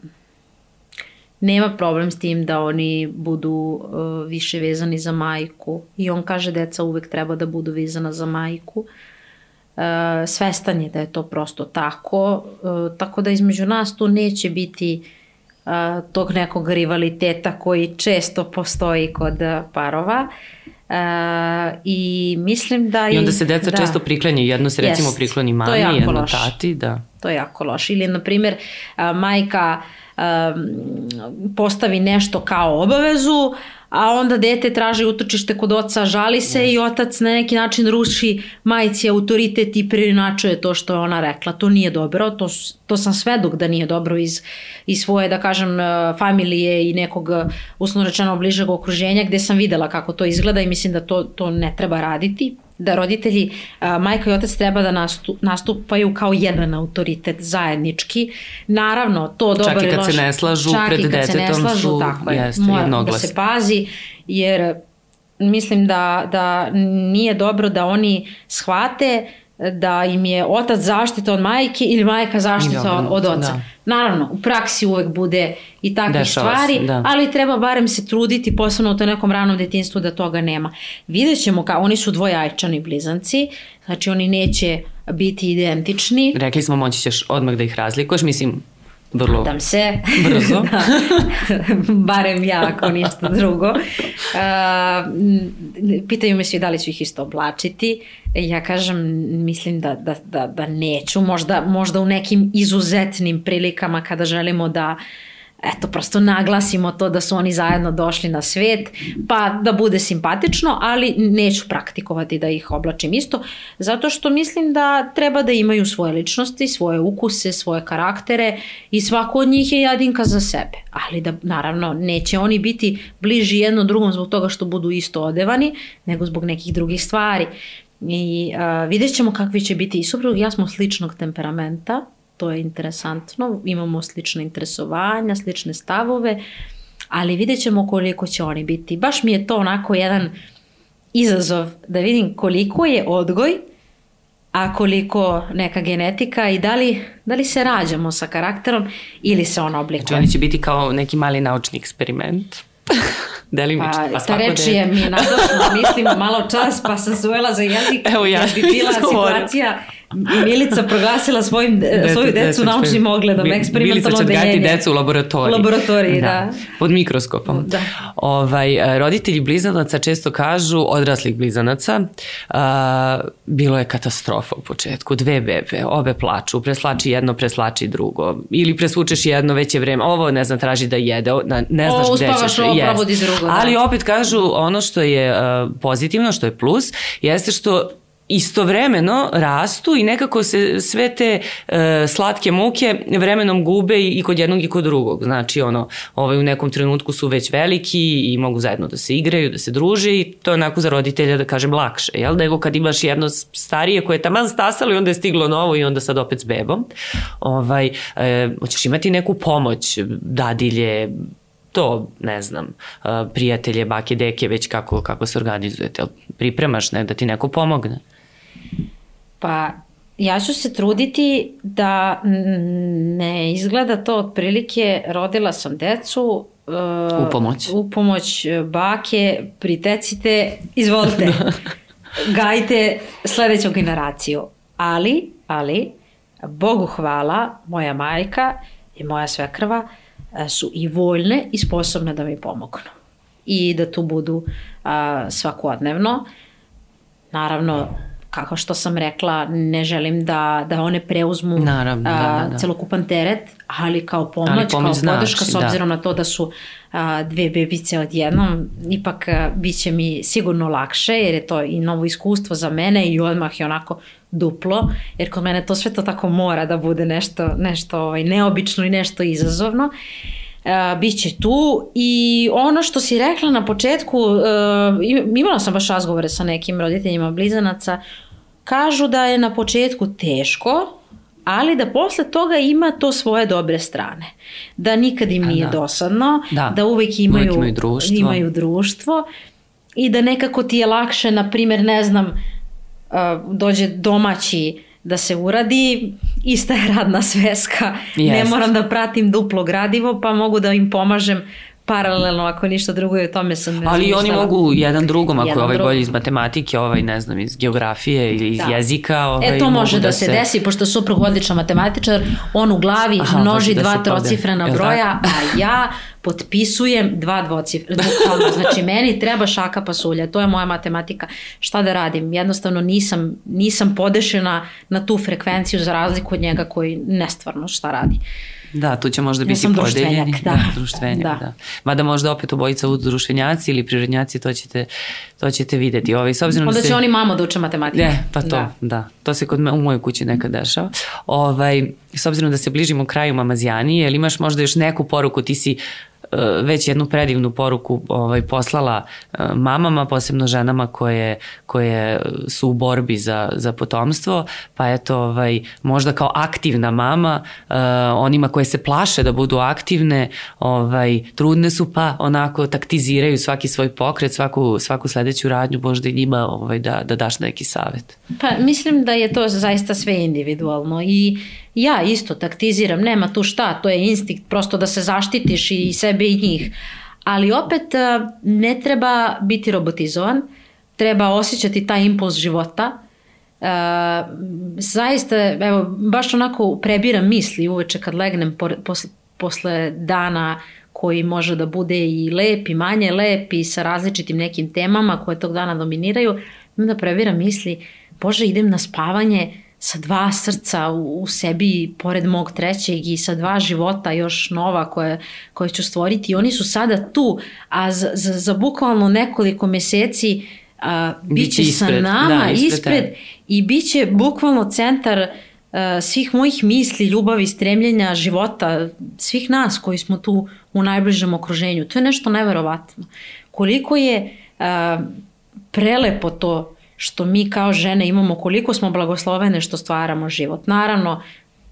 nema problem s tim da oni budu uh, više vezani za majku i on kaže deca uvek treba da budu vezana za majku. Uh, svestan je da je to prosto tako, uh, tako da između nas tu neće biti uh, tog nekog rivaliteta koji često postoji kod parova. Uh, I mislim da... I onda se deca da, često priklanjaju, jedno se recimo prikloni mami, jedno loš. tati, da. To je jako loš. Ili, na primjer, uh, majka uh, postavi nešto kao obavezu, a onda dete traži utočište kod oca, žali se yes. i otac na neki način ruši majici autoritet i preinačuje to što je ona rekla. To nije dobro, to, to sam svedok da nije dobro iz, iz svoje, da kažem, familije i nekog uslovno rečeno bližeg okruženja gde sam videla kako to izgleda i mislim da to, to ne treba raditi da roditelji, a, majka i otac treba da nastu, nastupaju kao jedan autoritet zajednički. Naravno, to dobro Čak i kad loš, se ne slažu pred detetom slažu, su tako je, jeste, mora da se pazi, jer mislim da, da nije dobro da oni shvate da im je otac zaštita od majke ili majka zaštita od, od oca. Da. Naravno, u praksi uvek bude i takve Dešava stvari, da. ali treba barem se truditi, posebno u to nekom ranom detinstvu da toga nema. Vidjet ćemo kao, oni su dvojajčani blizanci, znači oni neće biti identični. Rekli smo moći ćeš odmah da ih razlikuješ, mislim, Vrlo Nadam se. brzo. da, barem ja, ako ništa drugo. Uh, pitaju me svi da li ću ih isto oblačiti. Ja kažem, mislim da, da, da, da neću. Možda, možda u nekim izuzetnim prilikama kada želimo da eto, prosto naglasimo to da su oni zajedno došli na svet, pa da bude simpatično, ali neću praktikovati da ih oblačim isto, zato što mislim da treba da imaju svoje ličnosti, svoje ukuse, svoje karaktere i svako od njih je jadinka za sebe. Ali da, naravno, neće oni biti bliži jedno drugom zbog toga što budu isto odevani, nego zbog nekih drugih stvari. I uh, vidjet ćemo kakvi će biti i suprug, ja smo sličnog temperamenta, to je interesantno, imamo slične interesovanja, slične stavove, ali vidjet ćemo koliko će oni biti. Baš mi je to onako jedan izazov da vidim koliko je odgoj, a koliko neka genetika i da li, da li se rađamo sa karakterom ili se on oblikuje. Znači oni će biti kao neki mali naučni eksperiment. Delimično. Pa, pa ta reč je mi je nadošla, mislim malo čas, pa sam se za jezik. Evo ja. Bi bila situacija Milica proglasila svojim, Dete, svoju decu naučnim ogledom, eksperimentalno. Milica će odgajati decu u laboratoriji. U laboratoriji, da. da. Pod mikroskopom. Da. Ovaj, roditelji blizanaca često kažu, odraslih blizanaca, a, bilo je katastrofa u početku. Dve bebe, obe plaču, preslači jedno, preslači drugo. Ili presvučeš jedno, već je vreme, ovo ne znam, traži da jede, ne znaš o, gde ćeš. Ovo probudi drugo. Da. Ali opet kažu, ono što je uh, pozitivno, što je plus, jeste što istovremeno rastu i nekako se sve te e, slatke muke vremenom gube i, i kod jednog i kod drugog. Znači, ono, ovaj, u nekom trenutku su već veliki i mogu zajedno da se igraju, da se druže i to je onako za roditelja, da kažem, lakše, jel? Nego kad imaš jedno starije koje je taman stasalo i onda je stiglo novo i onda sad opet s bebom. Ovaj, e, hoćeš imati neku pomoć, dadilje, to, ne znam, prijatelje, bake, deke, već kako, kako se organizujete, pripremaš ne, da ti neko pomogne? Pa ja ću se truditi da ne izgleda to otprilike rodila sam decu uh, u pomoć. u pomoć bake pritecite izvolite gajte sledeću generaciju. Ali ali Bogu hvala moja majka i moja svekrva su i voljne i sposobne da mi pomognu i da tu budu a, svakodnevno. Naravno kako što sam rekla, ne želim da, da one preuzmu Naravno, da, da, da. celokupan teret, ali kao pomoć, ali pomoć kao podrška, znači, s obzirom da. na to da su a, dve bebice odjednom, ipak a, bit će mi sigurno lakše, jer je to i novo iskustvo za mene i odmah je onako duplo, jer kod mene to sve to tako mora da bude nešto, nešto ovaj, neobično i nešto izazovno. Uh, uh, bit će tu i ono što si rekla na početku, uh, imala sam baš razgovore sa nekim roditeljima blizanaca, kažu da je na početku teško, ali da posle toga ima to svoje dobre strane. Da nikad im nije da. dosadno, da, da uvek imaju, uvek imaju, društvo. imaju društvo i da nekako ti je lakše, na primjer, ne znam, uh, dođe domaći da se uradi, ista je radna sveska, Jest. ne moram da pratim duplo gradivo, pa mogu da im pomažem paralelno, ako ništa drugo i o tome sam Ali oni mogu jedan drugom, ako je ovaj bolji iz matematike, ovaj ne znam, iz geografije ili iz da. jezika. Ovaj, e to može da, da se desi, pošto suprug odličan matematičar, on u glavi Aha, množi da dva trocifrena broja, a ja potpisujem dva dvocifrena. Znači, meni treba šaka pasulja, to je moja matematika. Šta da radim? Jednostavno nisam, nisam podešena na tu frekvenciju za razliku od njega koji nestvarno šta radi. Uh, Da, tu će možda biti ja podeljeni. Da, da, društvenjak, da. da. Mada možda opet obojica u društvenjaci ili prirodnjaci, to ćete, to ćete videti. Ovaj, s obzirom Onda da će se... oni mamo da uče matematiku. Ne, pa to, da. da. To se kod me, u mojoj kući nekad dešava. Ovaj, s obzirom da se bližimo kraju Mamazijani, jel imaš možda još neku poruku, ti si već jednu predivnu poruku ovaj, poslala e, mamama, posebno ženama koje, koje su u borbi za, za potomstvo, pa eto, ovaj, možda kao aktivna mama, uh, onima koje se plaše da budu aktivne, ovaj, trudne su pa onako taktiziraju svaki svoj pokret, svaku, svaku sledeću radnju, možda i njima ovaj, da, da daš neki savet. Pa mislim da je to zaista sve individualno i Ja isto taktiziram, nema tu šta, to je instinkt prosto da se zaštitiš i sebe i njih. Ali opet e, ne treba biti robotizovan, treba osjećati taj impuls života, Uh, zaista, evo, baš onako prebiram misli uveče kad legnem po, posle, posle dana koji može da bude i lep i manje lep i sa različitim nekim temama koje tog dana dominiraju, da prebiram misli, Bože, idem na spavanje sa dva srca u, u sebi pored mog trećeg i sa dva života još nova koje, koje ću stvoriti. I oni su sada tu, a za, za, za bukvalno nekoliko meseci a, biće Biće sa nama da, ispred, ispred i bit će bukvalno centar uh, svih mojih misli, ljubavi, stremljenja, života, svih nas koji smo tu u najbližem okruženju. To je nešto neverovatno. Koliko je uh, prelepo to što mi kao žene imamo, koliko smo blagoslovene što stvaramo život. Naravno,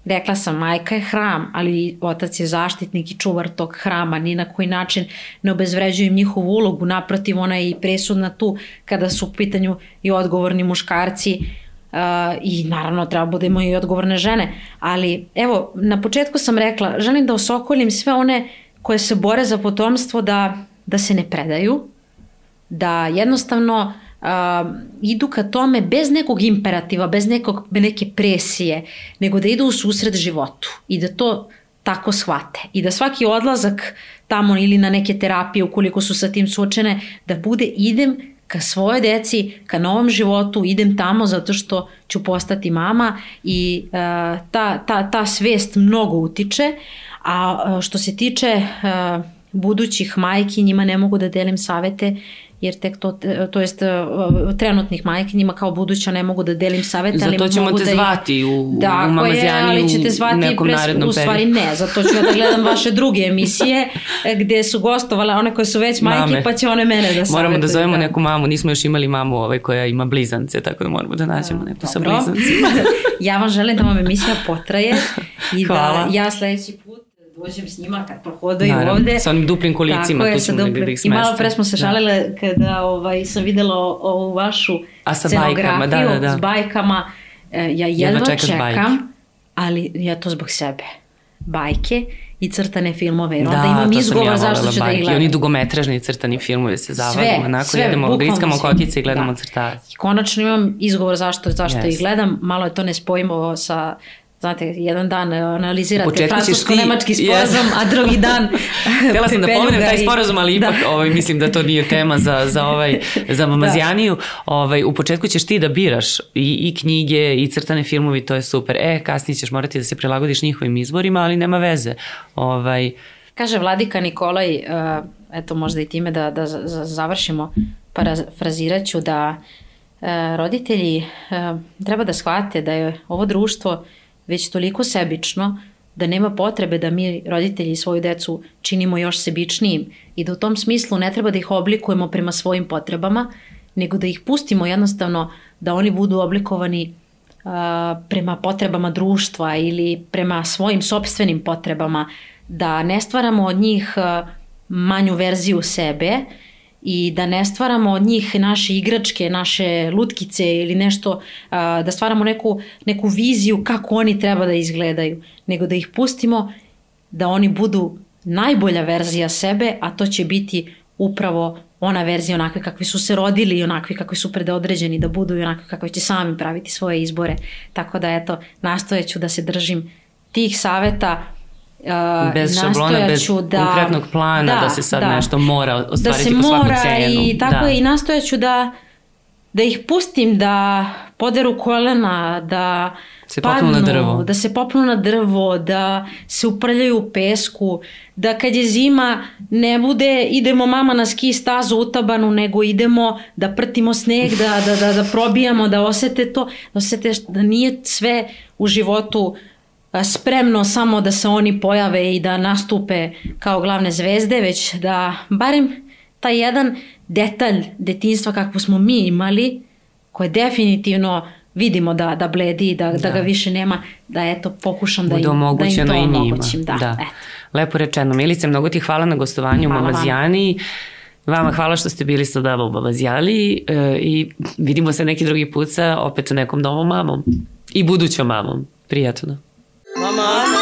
rekla sam, majka je hram, ali otac je zaštitnik i čuvar tog hrama, ni na koji način ne obezvređujem njihovu ulogu, naprotiv ona je i presudna tu kada su u pitanju i odgovorni muškarci, Uh, i naravno treba budemo i odgovorne žene, ali evo na početku sam rekla želim da osokolim sve one koje se bore za potomstvo da, da se ne predaju, da jednostavno uh, idu ka tome bez nekog imperativa, bez nekog, neke presije, nego da idu u susret životu i da to tako shvate. I da svaki odlazak tamo ili na neke terapije ukoliko su sa tim suočene, da bude idem ka svojoj deci, ka novom životu, idem tamo zato što ću postati mama i uh, ta, ta, ta svest mnogo utiče, a uh, što se tiče uh, budućih majki, njima ne mogu da delim savete jer tek to, to jest uh, trenutnih majke njima kao buduća ne mogu da delim savete, ali zato ćemo te da zvati u, da, u Mamazijani ali ćete zvati u nekom pres, narednom U stvari ne, zato ću ja da gledam vaše druge emisije e, gde su gostovale one koje su već majke Mame. pa će one mene da savetuju. Moramo da zovemo da. neku mamu, nismo još imali mamu ovaj koja ima blizance, tako da moramo da nađemo neku Dobro. sa blizancima. ja vam želim da vam emisija potraje i da Hvala. da ja sledeći put dođem s njima kad prohodaju Naravno, ovde. Sa onim duplim kolicima, tu ćemo duplim. da ih smestiti. I malo pre smo se da. šalile kada ovaj, sam videla ovu vašu A sa bajkama, da, da, da. s bajkama. E, ja jedva čekam, bajke. ali ja to zbog sebe. Bajke i crtane filmove, jer onda da, imam izgovor ja zašto ću da ih gledam. I oni dugometražni crtani filmovi se zavadimo, onako sve, jedemo, griskamo kokice i gledamo da. crtaće. I konačno imam izgovor zašto, zašto yes. ih gledam, malo je to nespojimo sa znate, jedan dan analizirate francusko-nemački sporazum, yes. a drugi dan Htela sam da pomenem taj sporazum, ali ipak da. ovaj, mislim da to nije tema za, za, ovaj, za Mamazijaniju. Da. Ovaj, u početku ćeš ti da biraš i, i knjige i crtane filmovi, to je super. E, kasnije ćeš morati da se prilagodiš njihovim izborima, ali nema veze. Ovaj, Kaže Vladika Nikolaj, uh, eto možda i time da, da završimo, parafraziraću da uh, roditelji uh, treba da shvate da je ovo društvo već toliko sebično da nema potrebe da mi roditelji svoju decu činimo još sebičnijim i da u tom smislu ne treba da ih oblikujemo prema svojim potrebama, nego da ih pustimo jednostavno da oni budu oblikovani a, prema potrebama društva ili prema svojim sobstvenim potrebama, da ne stvaramo od njih a, manju verziju sebe, i da ne stvaramo od njih naše igračke, naše lutkice ili nešto, da stvaramo neku, neku viziju kako oni treba da izgledaju, nego da ih pustimo da oni budu najbolja verzija sebe, a to će biti upravo ona verzija onakve kakvi su se rodili i onakvi kakvi su predodređeni da budu i onakvi kakvi će sami praviti svoje izbore. Tako da eto, nastojeću da se držim tih saveta, Uh, bez šablona, bez da, konkretnog plana da, da se sad da, nešto mora da ostvariti da po svaku cenu. I tako da. je, i nastojaću da, da ih pustim da poderu kolena, da se padnu, na drvo. da se popnu na drvo, da se uprljaju u pesku, da kad je zima ne bude idemo mama na ski stazu utabanu, nego idemo da prtimo sneg, da, da, da, da probijamo, da osete to, da osete da nije sve u životu uh, spremno samo da se oni pojave i da nastupe kao glavne zvezde, već da barem taj jedan detalj detinstva kakvo smo mi imali, koje definitivno vidimo da, da bledi, da, da. da ga više nema, da eto pokušam da im, da im to omogućim. Da, da. Eto. Lepo rečeno. Milice, mnogo ti hvala na gostovanju hvala u Mamazijani. Vama. vama hvala što ste bili sa u Babazijali e, i vidimo se neki drugi put sa opet nekom novom mamom i budućom mamom. Prijatno. Mama.